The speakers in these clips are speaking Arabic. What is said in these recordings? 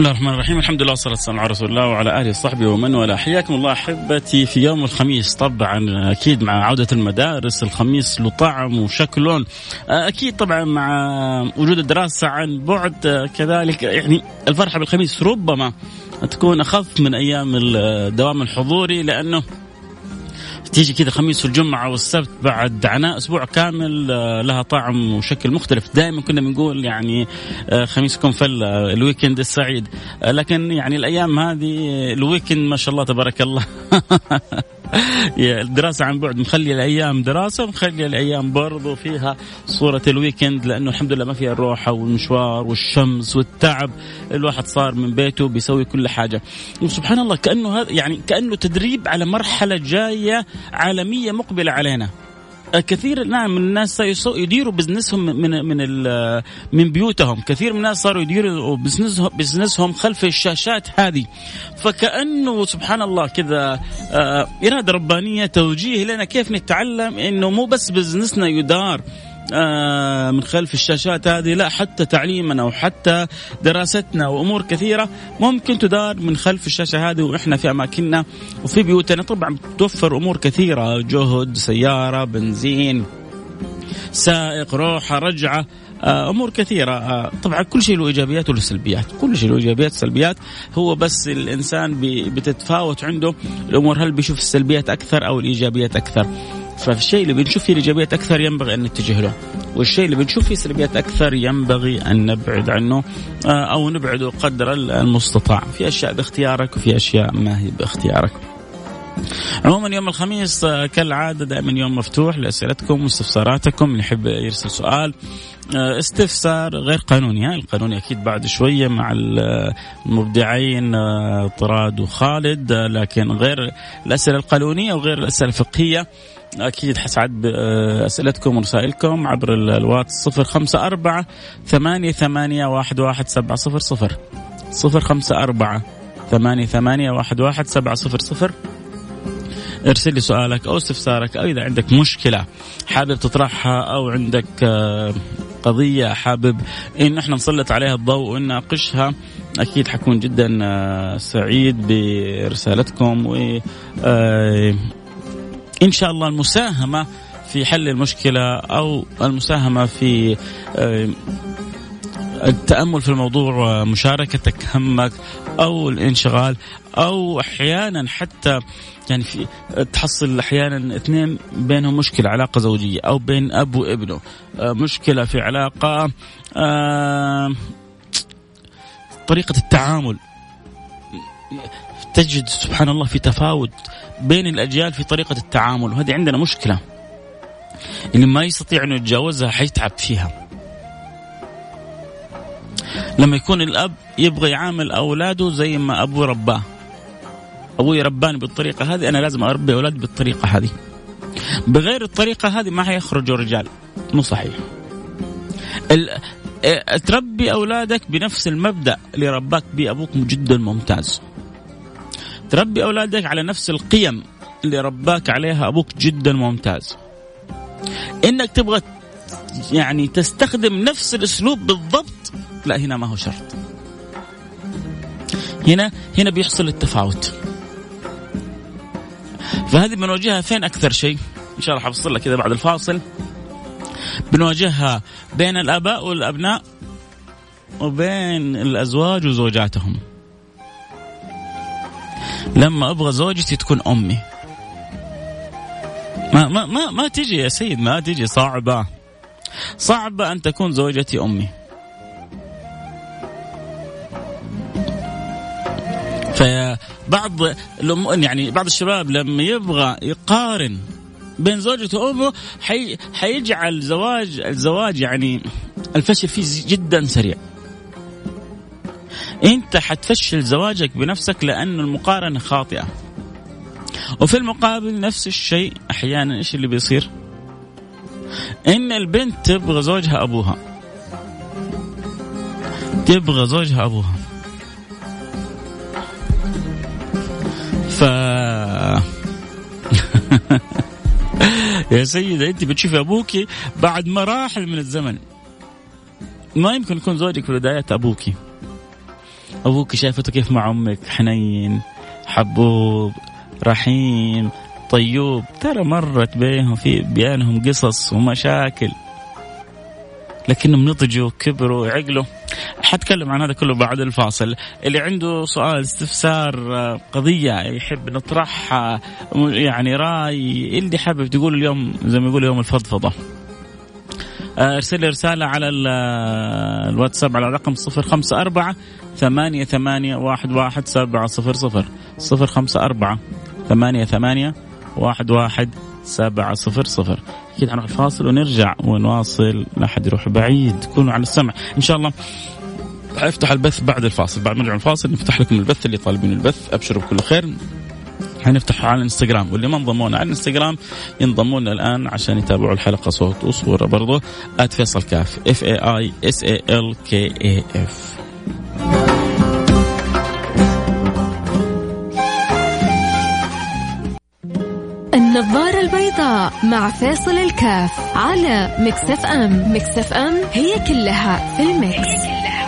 بسم الله الرحمن الرحيم. الحمد لله والصلاة والسلام على رسول الله وعلى آله وصحبه ومن والاه. حياكم الله أحبتي في يوم الخميس. طبعا أكيد مع عودة المدارس الخميس له طعم وشكل. لون أكيد طبعا مع وجود الدراسة عن بعد كذلك يعني الفرحة بالخميس ربما تكون أخف من أيام الدوام الحضوري لأنه تيجي كذا خميس والجمعة والسبت بعد عناء أسبوع كامل آه، لها طعم وشكل مختلف. دائما كنا بنقول يعني آه، خميسكم فل ال weekend السعيد. آه، لكن يعني الأيام هذه ال weekend ما شاء الله تبارك الله. الدراسة عن بعد مخلي الأيام دراسة ومخلي الأيام برضو فيها صورة الويكند لأنه الحمد لله ما فيها الروحة والمشوار والشمس والتعب الواحد صار من بيته بيسوي كل حاجة. وسبحان الله كأنه هذا يعني كأنه تدريب على مرحلة جاية عالمية مقبلة علينا. كثير نعم من الناس يديروا بزنسهم من من من بيوتهم، كثير من الناس صاروا يديروا بزنسهم بزنسهم خلف الشاشات هذه. فكأنه سبحان الله كذا آه، إرادة ربانية توجيه لنا كيف نتعلم إنه مو بس بزنسنا يدار من خلف الشاشات هذه لا حتى تعليمنا وحتى دراستنا وأمور كثيرة ممكن تدار من خلف الشاشة هذه وإحنا في أماكننا وفي بيوتنا. طبعا توفر أمور كثيرة جهد سيارة بنزين سائق روحة رجعة آه، أمور كثيرة. آه، طبعا كل شيء له إيجابيات وله سلبيات. كل شيء له إيجابيات وسلبيات هو بس الإنسان بتتفاوت عنده. الأمور هل بيشوف السلبيات أكثر أو الإيجابيات أكثر؟ فالشيء اللي بنشوف فيه ايجابيات أكثر ينبغي أن نتجه له والشيء اللي بنشوف فيه سلبيات أكثر ينبغي أن نبعد عنه آه، أو نبعده قدر المستطاع. في أشياء باختيارك وفي أشياء ما هي باختيارك. عموما يوم الخميس آه، كالعادة دائما يوم مفتوح لأسئلتكم واستفساراتكم. اللي يحب يرسل سؤال آه، استفسار غير قانوني القانوني أكيد بعد شوية مع المبدعين طراد وخالد لكن غير الأسئلة القانونية وغير الأسئلة الفقهية. أكيد حسعد بأسئلتكم ورسائلكم عبر الواتس صفر خمسة أربعة ثمانية ثمانية واحد واحد سبعة صفر صفر. صفر خمسة أربعة ثمانية ثمانية واحد واحد سبعة صفر صفر. ارسل لي سؤالك أو استفسارك أو إذا عندك مشكلة حابب تطرحها أو عندك آه، قضية حابب إن إحنا نسلط عليها الضوء ونناقشها أكيد حكون جدا آه، سعيد برسالتكم و آه، إن شاء الله المساهمة في حل المشكلة أو المساهمة في آه، التأمل في الموضوع ومشاركتك همك أو الانشغال أو أحيانا حتى يعني في تحصل أحيانا اثنين بينهم مشكلة علاقة زوجية أو بين أب وابنه آه، مشكلة في علاقة آه، طريقة التعامل تجد سبحان الله في تفاوت بين الأجيال في طريقة التعامل وهذه عندنا مشكلة. اللي ما يستطيع انه يتجاوزها حيتعب فيها. لما يكون الأب يبغى يعامل أولاده زي ما ابوه رباه. أبوي رباني بالطريقة هذه أنا لازم أربي اولادي بالطريقة هذه. بغير الطريقة هذه ما حيخرجوا رجال. مو صحيح. تربي أولادك بنفس المبدأ اللي رباك به أبوك جدا ممتاز. تربي أولادك على نفس القيم اللي رباك عليها أبوك جدا ممتاز. إنك تبغى يعني تستخدم نفس الأسلوب بالضبط لا هنا ما هو شرط. هنا هنا بيحصل التفاوت. فهذه بنواجهها فين أكثر شيء؟ إن شاء الله حفصل لك كذا بعد الفاصل. بنواجهها بين الآباء والأبناء وبين الأزواج وزوجاتهم. لما أبغى زوجتي تكون أمي. ما ما ما ما تجي يا سيد ما تجي صعبة. صعبة أن تكون زوجتي أمي. فبعض يعني بعض الشباب لما يبغى يقارن بين زوجته وأمه حي حيجعل زواج الزواج يعني الفشل فيه جدا سريع. انت حتفشل زواجك بنفسك لأن المقارنة خاطئة. وفي المقابل نفس الشيء أحيانا إيش اللي بيصير؟ إن البنت تبغى زوجها أبوها. تبغى زوجها أبوها. ف يا سيدة أنت بتشوفي أبوك بعد مراحل من الزمن. ما يمكن يكون زوجك في بدايات أبوك. أبوك شايفته كيف مع أمك؟ حنين حبوب رحيم طيوب. ترى مرت بينهم في بينهم قصص ومشاكل. لكنهم نضجوا كبروا عقلوا حتكلم عن هذا كله بعد الفاصل. اللي عنده سؤال استفسار قضية يحب نطرحها يعني رأي اللي حابب تقول اليوم زي ما يقول يوم الفضفضة. ارسل لي رسالة على الواتساب على رقم صفر خمسة أربعة ثمانية ثمانية واحد واحد سبعة صفر صفر صفر خمسة أربعة ثمانية ثمانية واحد واحد سبعة صفر صفر. أكيد حنروح الفاصل ونرجع ونواصل لا حد يروح بعيد. كونوا على السمع. إن شاء الله. افتح البث بعد الفاصل. بعد ما نرجع الفاصل نفتح لكم البث اللي طالبين البث. أبشروا بكل خير. حنفتح على الانستغرام واللي ما انضمونا على الانستغرام ينضمون الآن عشان يتابعوا الحلقة صوت وصورة برضه فيصل كاف F A I S A L K A F النظارة البيضاء مع فاصل الكاف على Mix FM Mix FM هي كلها في ال Mix, هي كلها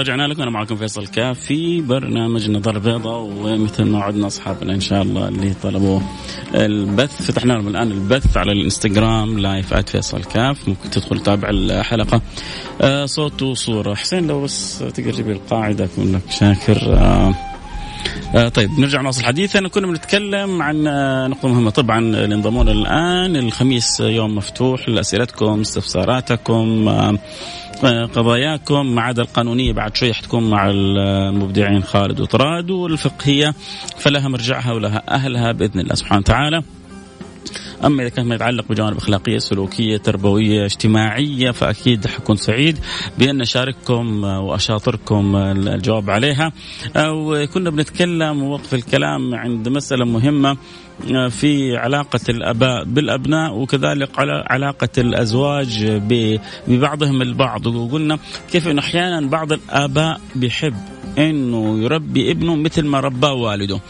رجعنا لكم أنا معكم فيصل كاف في برنامج نظارة بيضاء ومثل ما وعدنا أصحابنا إن شاء الله اللي طلبوا البث. فتحنا لهم الآن البث على الإنستغرام live at فيصل كاف ممكن تدخل تتابع الحلقة. آه صوت وصورة. حسين لو بس تقدر تجيب القاعدة أكون لك شاكر. آه آه طيب نرجع نواصل حديثنا كنا بنتكلم عن آه نقطة مهمة طبعا اللي انضموا الآن. الخميس يوم مفتوح لأسئلتكم استفساراتكم آه قضاياكم. ما عدا القانونية بعد شوي حتكون مع المبدعين خالد وطراد والفقهية فلها مرجعها ولها أهلها بإذن الله سبحانه وتعالى. أما إذا كان ما يتعلق بجوانب أخلاقية سلوكية تربوية اجتماعية فأكيد حكون سعيد بأن أشارككم وأشاطركم الجواب عليها. وكنا بنتكلم ووقف الكلام عند مسألة مهمة في علاقة الآباء بالأبناء وكذلك على علاقة الأزواج ببعضهم البعض. وقلنا كيف أنه أحيانا بعض الآباء بيحب أنه يربي ابنه مثل ما رباه والده.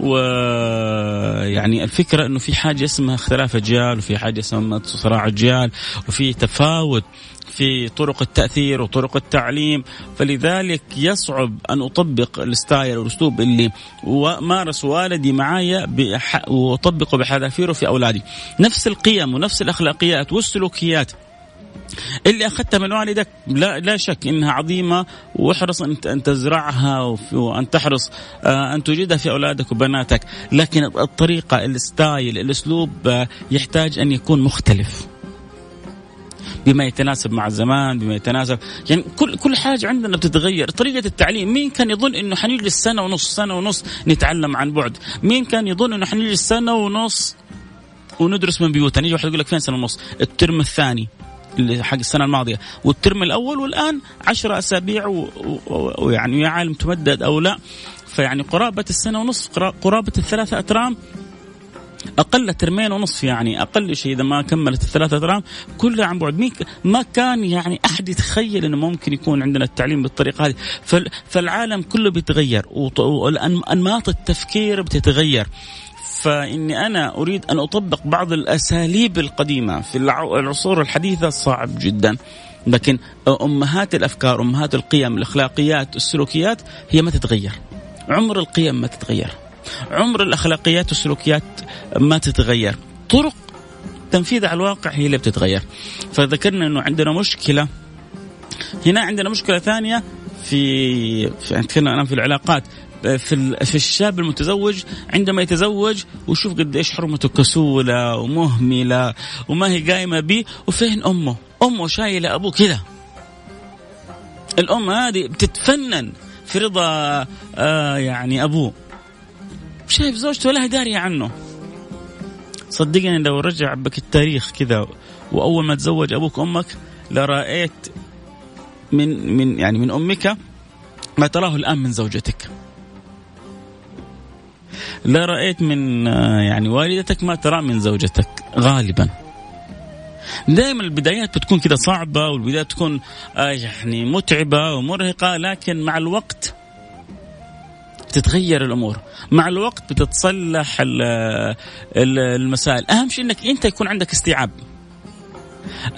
ويعني الفكرة أنه في حاجة اسمها اختلاف أجيال وفي حاجة اسمها صراع أجيال وفي تفاوت في طرق التأثير وطرق التعليم. فلذلك يصعب أن أطبق الستايل والاسلوب اللي مارس والدي معايا وأطبقه بحذافيره في أولادي. نفس القيم ونفس الأخلاقيات والسلوكيات اللي أخذتها من والدك لا لا شك إنها عظيمة واحرص أن أن تزرعها وأن تحرص أن توجدها في أولادك وبناتك، لكن الطريقة الستايل الأسلوب يحتاج أن يكون مختلف. بما يتناسب مع الزمان بما يتناسب يعني كل كل حاجة عندنا بتتغير. طريقة التعليم مين كان يظن إنه حنجلس سنة ونص سنة ونص نتعلم عن بعد؟ مين كان يظن إنه حنجلس سنة ونص وندرس من بيوتنا؟ يجي واحد يقول لك فين سنة ونص؟ الترم الثاني. حق السنة الماضية. والترم الأول والآن عشرة أسابيع ويعني يا عالم تمدد أو لا. فيعني قرابة السنة ونص قرابة الثلاثة أترام أقل ترمين ونصف يعني أقل شيء إذا ما كملت الثلاثة أترام. كلها عن بعد. مين ما كان يعني أحد يتخيل إنه ممكن يكون عندنا التعليم بالطريقة هذه. فالعالم كله بيتغير وانماط التفكير بتتغير. فإني أنا أريد أن أطبق بعض الأساليب القديمة في العصور الحديثة صعب جدا. لكن أمهات الأفكار أمهات القيم الأخلاقيات السلوكيات هي ما تتغير. عمر القيم ما تتغير. عمر الأخلاقيات والسلوكيات ما تتغير. طرق تنفيذها على الواقع هي اللي بتتغير. فذكرنا إنه عندنا مشكلة. هنا عندنا مشكلة ثانية في, في الان في العلاقات. في في الشاب المتزوج عندما يتزوج ويشوف قد إيش حرمته كسولة ومهملة وما هي قايمة به وفين أمه؟ أمه شايلة أبوه كذا. الأم هذه بتتفنن في رضا آه يعني أبوه. شايف زوجته ولا داريه عنه. صدقني لو رجع بك التاريخ كذا وأول ما تزوج أبوك أمك لرأيت من من يعني من أمك ما تراه الآن من زوجتك. لا رأيت من يعني والدتك ما ترى من زوجتك غالبا. دائما البدايات بتكون كده صعبة والبدايات تكون يعني متعبة ومرهقة لكن مع الوقت بتتغير الأمور. مع الوقت بتتصلح المسائل. أهم شيء إنك أنت يكون عندك استيعاب.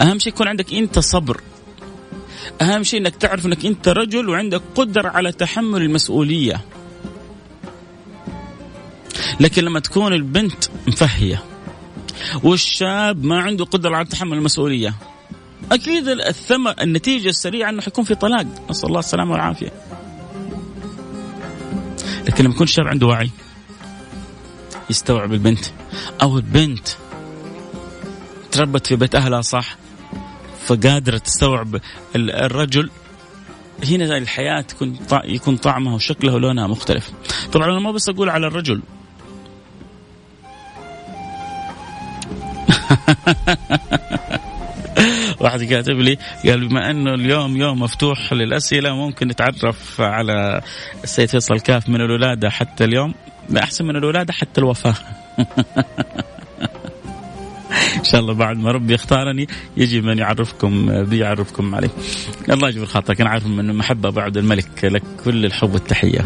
أهم شيء يكون عندك أنت صبر. أهم شيء إنك تعرف إنك أنت رجل وعندك قدرة على تحمل المسؤولية. لكن لما تكون البنت مفهية والشاب ما عنده قدرة على تحمل المسؤولية أكيد الثمر النتيجة السريعة إنه حيكون في طلاق. نسأل الله السلامة والعافية. لكن لما يكون الشاب عنده وعي يستوعب البنت أو البنت تربت في بيت أهلها صح فقادرة تستوعب الرجل هنا الحياة تكون يكون طعمها وشكلها ولونها مختلف. طبعا أنا ما بس أقول على الرجل واحد كاتب لي قال بما أنه اليوم يوم مفتوح للأسئلة ممكن نتعرف على السيد فيصل كاف من الولادة حتى اليوم؟ أحسن من الولادة حتى الوفاة. إن شاء الله بعد ما ربي يختارني يجي من يعرفكم بيعرفكم عليه الله يجبر خاطرك أنا عارف من محبة بعد الملك لك كل الحب والتحية.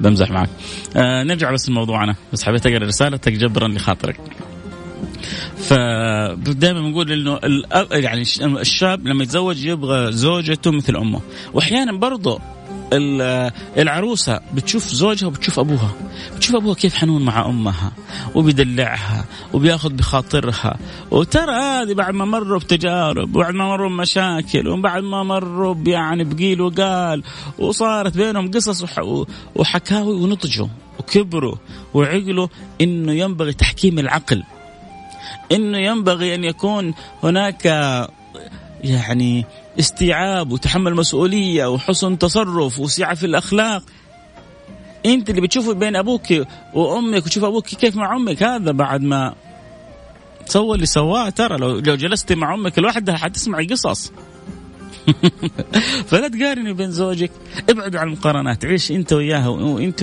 بمزح معك. آه نرجع بس لموضوعنا. بس حبيت أقرأ رسالتك جبرا لخاطرك. فدائما بنقول إنه يعني الشاب لما يتزوج يبغى زوجته مثل أمه. واحيانا برضه العروسة بتشوف زوجها وبتشوف أبوها. بتشوف أبوها كيف حنون مع أمها وبيدلعها وبياخذ بخاطرها. وترى هذه بعد ما مروا بتجارب وبعد ما مروا بمشاكل وبعد ما مروا يعني بقيل وقال وصارت بينهم قصص وحكاوي ونضجوا وكبروا وعقلوا إنه ينبغي تحكيم العقل. إنه ينبغي أن يكون هناك يعني استيعاب وتحمل مسؤولية وحسن تصرف وسعة في الأخلاق. أنت اللي بتشوفه بين أبوك وأمك وتشوف أبوك كيف مع أمك هذا بعد ما سوى اللي سواه. ترى لو لو جلست مع أمك لوحدها حتسمعي قصص. فلا تقارني بين زوجك. ابعدوا عن المقارنات. عيش أنت وياها وأنت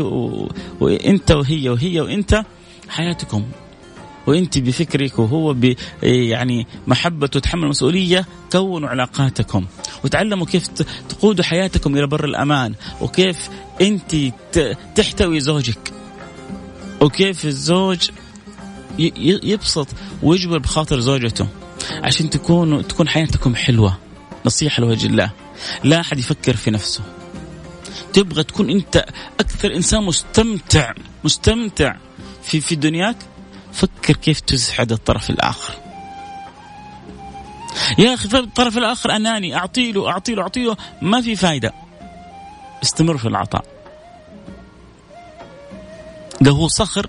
وأنت وهي وهي وأنت حياتكم. وانت بفكرك وهو ب يعني محبة وتحمل مسؤولية كونوا علاقاتكم. وتعلموا كيف تقودوا حياتكم إلى بر الأمان. وكيف انت تحتوي زوجك. وكيف الزوج يبسط ويجبر بخاطر زوجته. عشان تكونوا تكون حياتكم حلوة. نصيحة لوجه الله. لا أحد يفكر في نفسه. تبغى تكون أنت أكثر إنسان مستمتع. مستمتع في في دنياك؟ فكر كيف تسعد الطرف الآخر. يا أخي الطرف الآخر أناني أعطي له أعطي له أعطي له ما في فايدة. استمر في العطاء. هو صخر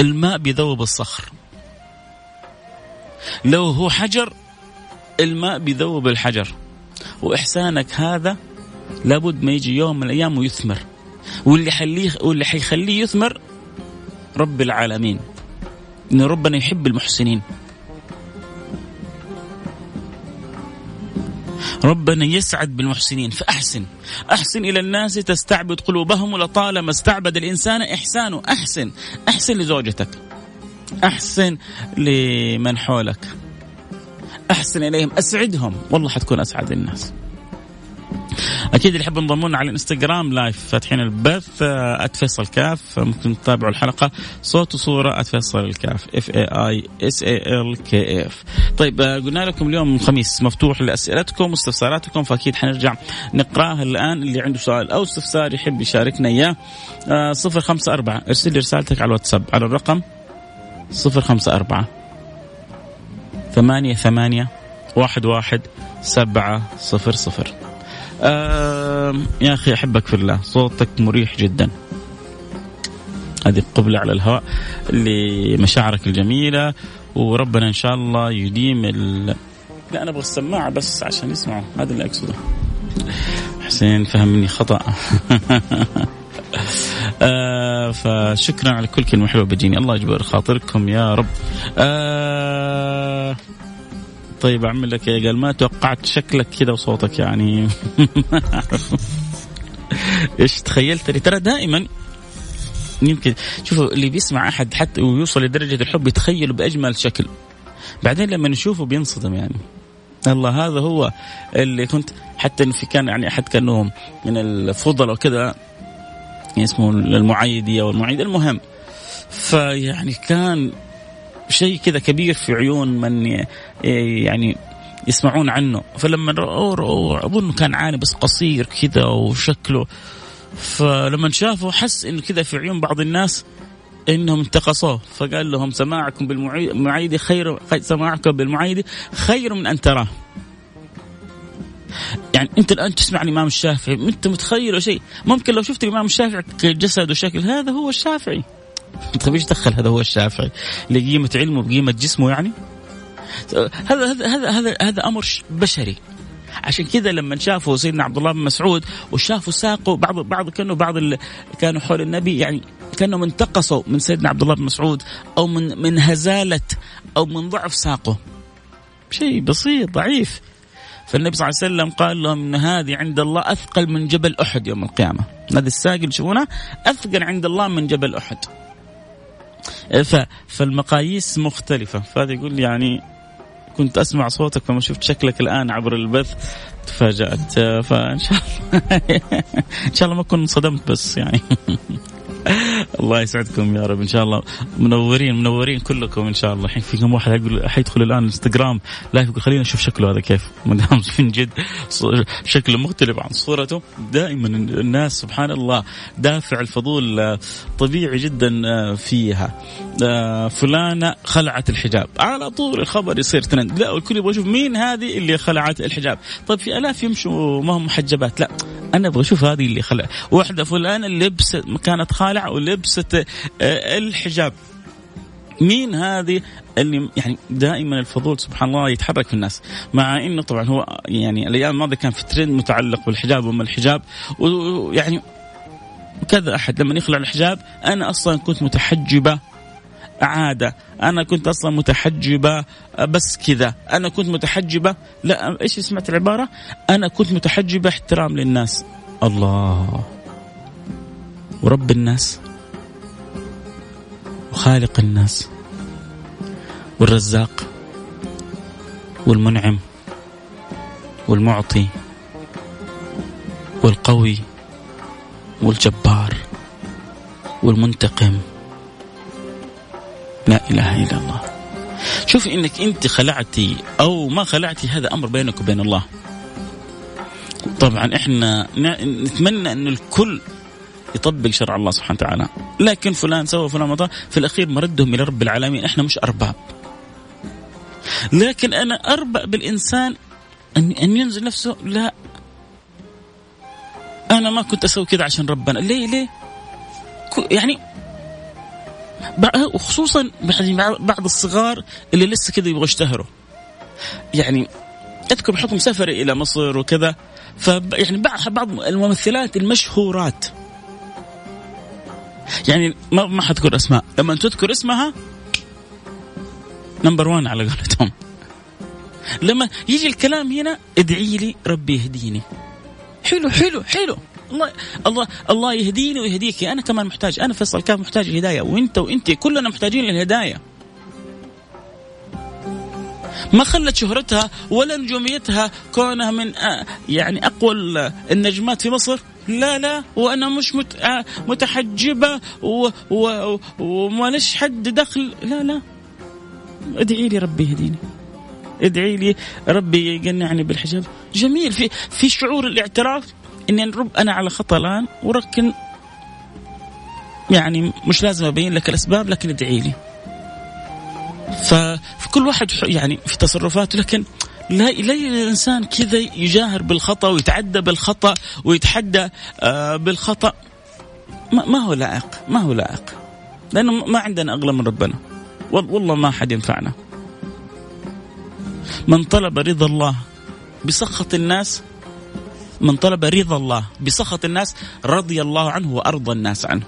الماء بيذوب الصخر. لو هو حجر الماء بيذوب الحجر. وإحسانك هذا لابد ما يجي يوم من الأيام ويثمر. واللي حليه واللي حيخليه يثمر رب العالمين. إن ربنا يحب المحسنين. ربنا يسعد بالمحسنين. فأحسن. أحسن إلى الناس تستعبد قلوبهم لطالما استعبد الإنسان إحسانه. أحسن. أحسن لزوجتك. أحسن لمن حولك. أحسن إليهم. أسعدهم. والله حتكون أسعد الناس. أكيد اللي يحب ينضمون على الانستغرام live فاتحين البث @فيصل كاف. ممكن تتابعوا الحلقة صوت وصورة @فيصل الكاف F A I S A L K F طيب آه، قلنا لكم اليوم الخميس مفتوح لأسئلتكم واستفساراتكم فأكيد حنرجع نقرأها الآن. اللي عنده سؤال أو استفسار يحب يشاركنا إياه آه، صفر خمسة أربعة. ارسل لي رسالتك على الواتساب. على الرقم صفر خمسة أربعة ثمانية ثمانية واحد واحد سبعة صفر صفر. يا أخي أحبك في الله صوتك مريح جدا. هذه قبلة على الهواء لمشاعرك الجميلة وربنا إن شاء الله يديم ال... لا أنا أبغى السماعة بس عشان يسمعوا هذا اللي أقصده. حسين فهم مني خطأ. آه فشكرا على كل كلمة حلوة بتجيني. الله يجبر خاطركم يا رب. آه طيب أعمل لك يا قال ما توقعت شكلك كذا وصوتك يعني. إيش تخيلت؟ ترى دائما يمكن شوفوا اللي بيسمع أحد حتى ويوصل لدرجة الحب يتخيله بأجمل شكل. بعدين لما نشوفه بينصدم يعني. الله هذا هو اللي كنت حتى في كان يعني أحد كانه من الفضل وكذا يعني اسمه المعايدي أو المهم فيعني كان شيء كذا كبير في عيون من يعني يسمعون عنه. فلما رأوا أظن كان عاني بس قصير كذا وشكله. فلما شافوا حس إنه كذا في عيون بعض الناس إنهم انتقصوه. فقال لهم سماعكم بالمعيد خير سماعكم بالمعيد خير من أن تراه. يعني أنت الآن تسمع الإمام الشافعي أنت متخيل شيء؟ ممكن لو شفت الإمام الشافعي كجسد وشكل هذا هو الشافعي. طيب إيش دخل هذا هو الشافعي. لقيمة علمه بقيمة جسمه يعني؟ هذا هذا هذا هذا, هذا أمر بشري. عشان كذا لما شافوا سيدنا عبد الله بن مسعود وشافوا ساقه بعض بعض كانوا بعض اللي كانوا حول النبي يعني كانهم انتقصوا من سيدنا عبد الله بن مسعود أو من من هزالة أو من ضعف ساقه. شيء بسيط ضعيف. فالنبي صلى الله عليه وسلم قال لهم إن هذه عند الله أثقل من جبل أحد يوم القيامة. هذا الساق اللي تشوفونه أثقل عند الله من جبل أحد. فالمقاييس مختلفة. فهذا يقول يعني كنت أسمع صوتك فما شفت شكلك الآن عبر البث. تفاجأت. فإن شاء الله. إن شاء الله ما أكون انصدمت بس يعني. الله يسعدكم يا رب. إن شاء الله منورين منورين كلكم إن شاء الله. الحين في كم واحد حيدخل الآن الإنستغرام لايف يقول خلينا نشوف شكله هذا كيف. ما دام من جد شكله مختلف عن صورته دائما الناس سبحان الله دافع الفضول آه، طبيعي جدا آه، فيها. آه، فلانة خلعت الحجاب. على طول الخبر يصير ترند لا الكل يبغى يشوف مين هذه اللي خلعت الحجاب. طيب في آلاف يمشوا ما هم محجبات. لا أنا أبغى أشوف هذه اللي خلع. واحدة فلانة لبست كانت خالعة ولبست آه، الحجاب. مين هذه؟ اللي يعني دائما الفضول سبحان الله يتحرك في الناس. مع إنه طبعا هو يعني الأيام الماضية كان في ترند متعلق بالحجاب وما الحجاب. ويعني كذا أحد. لما يخلع الحجاب أنا أصلا كنت متحجبة عادة. أنا كنت أصلا متحجبة بس كذا. أنا كنت متحجبة لا إيش سمعت العبارة؟ أنا كنت متحجبة احترام للناس. الله. ورب الناس. وخالق الناس. والرزاق. والمنعم. والمعطي. والقوي. والجبار. والمنتقم. لا إله إلا الله. شوفي إنك أنت خلعتي أو ما خلعتي هذا أمر بينك وبين الله. طبعا إحنا نتمنى إن الكل يطبق شرع الله سبحانه وتعالى. لكن فلان سوى فلان مطار في الأخير مردهم إلى رب العالمين. إحنا مش أرباب. لكن أنا أربأ بالإنسان ان أن ينزل نفسه. لا. أنا ما كنت أسوي كذا عشان ربنا. ليه ليه؟ يعني وخصوصا بعض الصغار اللي لسه كذا يبغوا يشتهروا. يعني أذكر بحكم سفري إلى مصر وكذا ف يعني بعض الممثلات المشهورات. يعني ما ما حذكر أسماء. لما تذكر اسمها نمبر 1 على قولتهم. لما يجي الكلام هنا ادعي لي ربي يهديني. حلو حلو حلو. الله الله الله يهديني ويهديك. أنا كمان محتاج. أنا فيصل كان محتاج الهدايه وأنت وأنت كلنا محتاجين للهداية. ما خلت شهرتها ولا نجوميتها كونها من آه، يعني أقوى النجمات في مصر؟ لا لا. وأنا مش آه، متحجبة وما ليش حد دخل. لا لا. ادعي لي ربي يهديني. ادعي لي ربي يقنعني بالحجاب. جميل. في في شعور الاعتراف؟ إني رب أنا على خطأ الآن ولكن يعني مش لازم أبين لك الأسباب لكن ادعي لي. فكل واحد يعني في تصرفاته لكن لا لا الإنسان كذا يجاهر بالخطأ ويتعدى بالخطأ ويتحدى آه بالخطأ. ما هو لائق ما هو لائق. لأنه ما عندنا أغلى من ربنا. والله ما حد ينفعنا. من طلب رضا الله بسخط الناس من طلب رضا الله بسخط الناس رضي الله عنه وأرضى الناس عنه.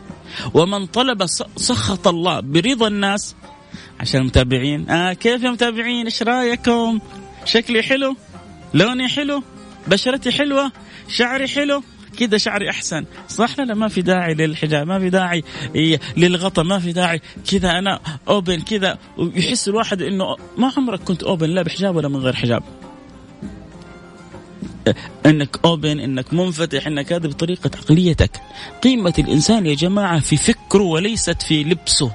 ومن طلب سخط الله برضا الناس عشان المتابعين. آه كيف يا متابعين؟ إيش رأيكم؟ شكلي حلو؟ لوني حلو؟ بشرتي حلوة؟ شعري حلو؟ كذا شعري أحسن. صح لا؟ ما في داعي للحجاب ما في داعي للغطاء ما في داعي. كذا أنا open كذا. ويحس الواحد إنه ما عمرك كنت open لا بحجاب ولا من غير حجاب. إنك open إنك منفتح إنك هذا بطريقة عقليتك. قيمة الإنسان يا جماعة في فكره وليست في لبسه.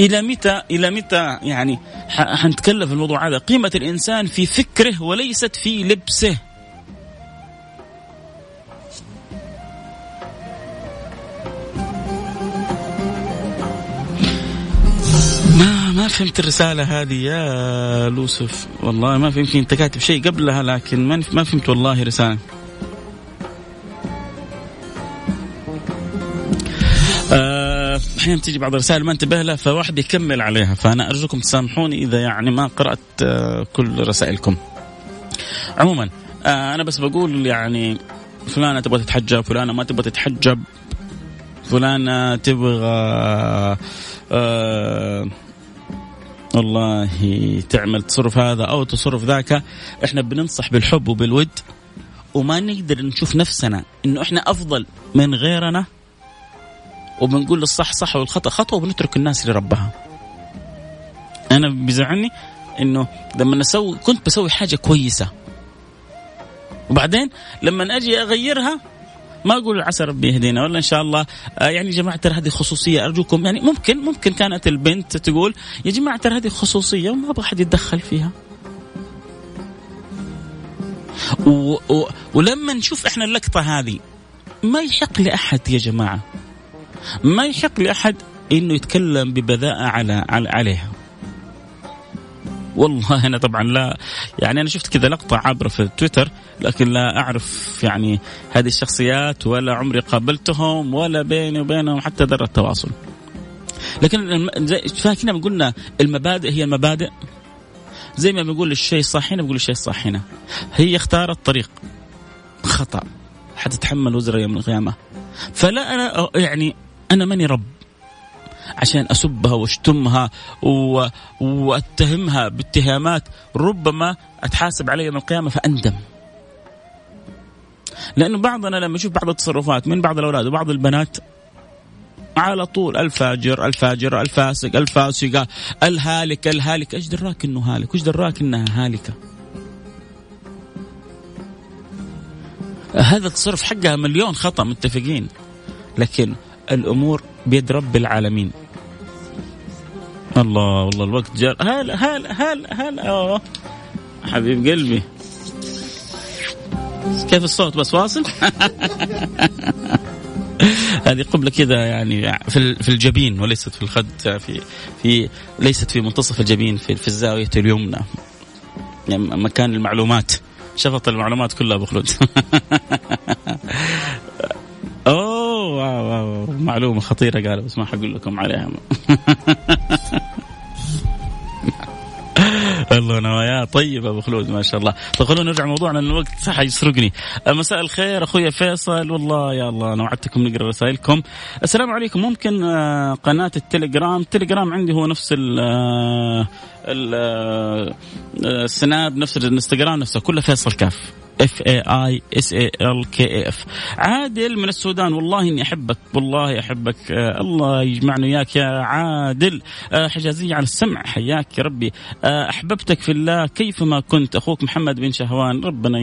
إلى متى إلى متى يعني حنتكلم في الموضوع هذا؟ قيمة الإنسان في فكره وليست في لبسه. ما فهمت الرسالة هذه يا لوسف. والله ما فهمت انت كاتب شيء قبلها لكن ما ما فهمت والله رسالة. آه، أحيانا تيجي بعض الرسائل ما انتبه لها فواحد يكمل عليها. فأنا أرجوكم تسامحوني إذا يعني ما قرأت آه، كل رسائلكم. عموما آه، أنا بس بقول يعني فلانة تبغى تتحجب فلانة ما تبغى تتحجب فلانة تبغى والله تعمل تصرف هذا أو تصرف ذاك. إحنا بننصح بالحب وبالود وما نقدر نشوف نفسنا إنه إحنا أفضل من غيرنا وبنقول الصح صح والخطأ خطأ وبنترك الناس لربها. أنا بيزعلني إنه لما نسوي كنت بسوي حاجة كويسة. وبعدين لما أجي أغيرها ما أقول عسى ربي يهدينا ولا إن شاء الله. آه يعني جماعة ترى هذه خصوصية أرجوكم. يعني ممكن ممكن كانت البنت تقول يا جماعة ترى هذه خصوصية وما أبغى أحد يتدخل فيها. و و ولما نشوف إحنا اللقطة هذه ما يحق لأحد يا جماعة ما يحق لأحد إنه يتكلم ببذاءه على, على عليها. والله أنا طبعا لا يعني أنا شفت كذا لقطة عابرة في تويتر لكن لا أعرف يعني هذه الشخصيات ولا عمري قابلتهم ولا بيني وبينهم حتى ذرة تواصل. لكن فاكرين ما قلنا المبادئ هي المبادئ. زي ما بنقول الشيء صح هنا بقول الشيء صح هنا. هي اختارت طريق. خطأ. حتتحمل وزر يوم القيامة. فلا أنا يعني أنا ماني رب. عشان اسبها وأشتمها وأتهمها باتهامات. ربما أتحاسب عليها يوم القيامة فأندم. لأنه بعضنا لما يشوف بعض التصرفات من بعض الأولاد وبعض البنات على طول الفاجر الفاجر الفاسق الفاسقة الهالك الهالك. إيش دراك إنه هالك؟ وايش دراك إنها هالكة؟ هذا التصرف حقها مليون خطأ متفقين. لكن الأمور بيد رب العالمين. الله والله الوقت جار هلا هلا هلا هلا. أوه. حبيب قلبي. كيف الصوت بس واصل؟ هذه قبلة كذا يعني في في الجبين وليست في الخد في في ليست في منتصف الجبين في, في الزاوية اليمنى. يعني مكان المعلومات. شفط المعلومات كلها ابو خلود اوه معلومة خطيرة قال بس ما حقول لكم عليها. الله نوايا. طيب أبو خلود ما شاء الله. طيب خلونا نرجع موضوعنا الوقت صح يسرقني. مساء الخير أخوي فيصل. والله يا الله أنا وعدتكم نقرأ رسائلكم. السلام عليكم. ممكن آه، قناة التليجرام. التليجرام عندي هو نفس ال آه، آه، السناب نفس الانستغرام نفسه. كله فيصل كاف. F A I S A L K A F عادل من السودان والله إني أحبك والله أحبك. آه الله يجمعنا وياك يا عادل. آه حجازيه على السمع حياك يا ربي. آه أحببتك في الله كيفما كنت. أخوك محمد بن شهوان ربنا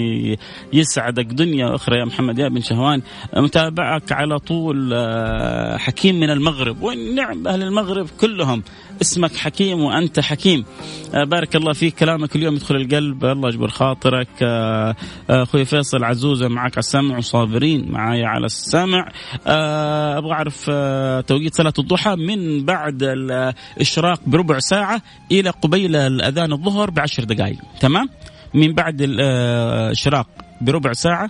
يسعدك. دنيا وأخرى يا محمد يا بن شهوان. متابعك على طول آه حكيم من المغرب ونعم أهل المغرب كلهم. اسمك حكيم وأنت حكيم. آه بارك الله فيك. كلامك اليوم يدخل القلب. الله يجبر خاطرك. آه أخوي فيصل عزوزه معك على السمع. وصابرين معايا على السمع. آه، أبغى أعرف آه، توقيت صلاة الضحى من بعد الإشراق بربع ساعة إلى قبيل الأذان الظهر بعشر دقائق. تمام؟ من بعد الاشراق بربع ساعة.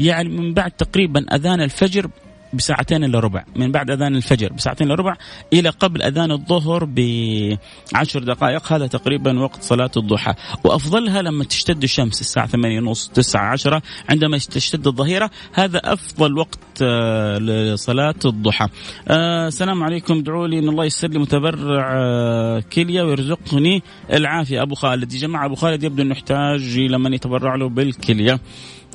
يعني من بعد تقريبا أذان الفجر بساعتين إلا ربع من بعد أذان الفجر بساعتين إلا ربع إلى قبل أذان الظهر بعشر دقائق هذا تقريبا وقت صلاة الضحى. وأفضلها لما تشتد الشمس الساعة ثمانية ونص تسعة عشرة عندما تشتد الظهيرة هذا أفضل وقت آه، لصلاة الضحى. آه السلام عليكم ادعوا لي إن الله يسر لي متبرع آه كلية ويرزقني العافية. أبو خالد يا جماعة أبو خالد يبدو أنه يحتاج لمن يتبرع له بالكلية.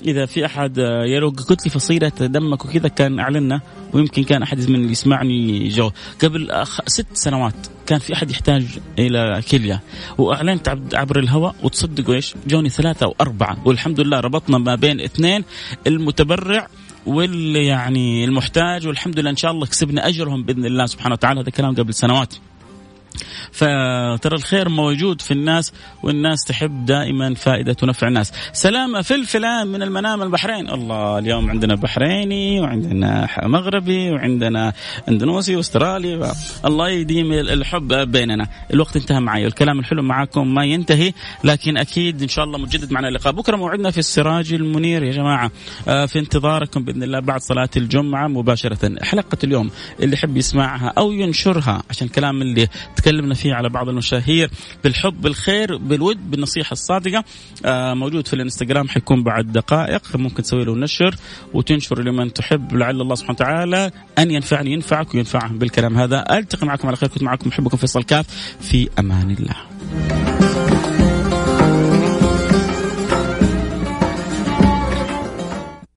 إذا في أحد يا قلت لي فصيلة دمك وكذا كان اعلنا ويمكن كان أحد من اللي يسمعني جو قبل ست سنوات كان في أحد يحتاج إلى كلية وأعلنت عبر الهواء وتصدقوا إيش؟ جوني ثلاثة أو اربعه والحمد لله ربطنا ما بين اثنين المتبرع واللي يعني المحتاج والحمد لله إن شاء الله كسبنا أجرهم بإذن الله سبحانه وتعالى هذا كلام قبل سنوات. فترى الخير موجود في الناس والناس تحب دائما فائدة ونفع الناس. سلامة فلفلان من المنام البحرين. الله اليوم عندنا بحريني وعندنا مغربي وعندنا اندونوسي واسترالي الله يديم الحب بيننا. الوقت انتهى معي والكلام الحلو معكم ما ينتهي لكن أكيد إن شاء الله مجدد معنا اللقاء. بكرة موعدنا في السراج المنير يا جماعة. آه، في انتظاركم بإذن الله بعد صلاة الجمعة مباشرة. حلقة اليوم اللي يحب يسمعها أو ينشرها عشان الكلام اللي تكلمنا فيه على بعض المشاهير. بالحب بالخير بالود بالنصيحة الصادقة. آه موجود في الانستغرام حيكون بعد دقائق. ممكن تسوي له نشر وتنشر لمن تحب. لعل الله سبحانه وتعالى أن ينفعني ينفعك وينفعهم بالكلام هذا. ألتقي معكم على خير. كنت معكم محبكم فيصل كاف. في أمان الله.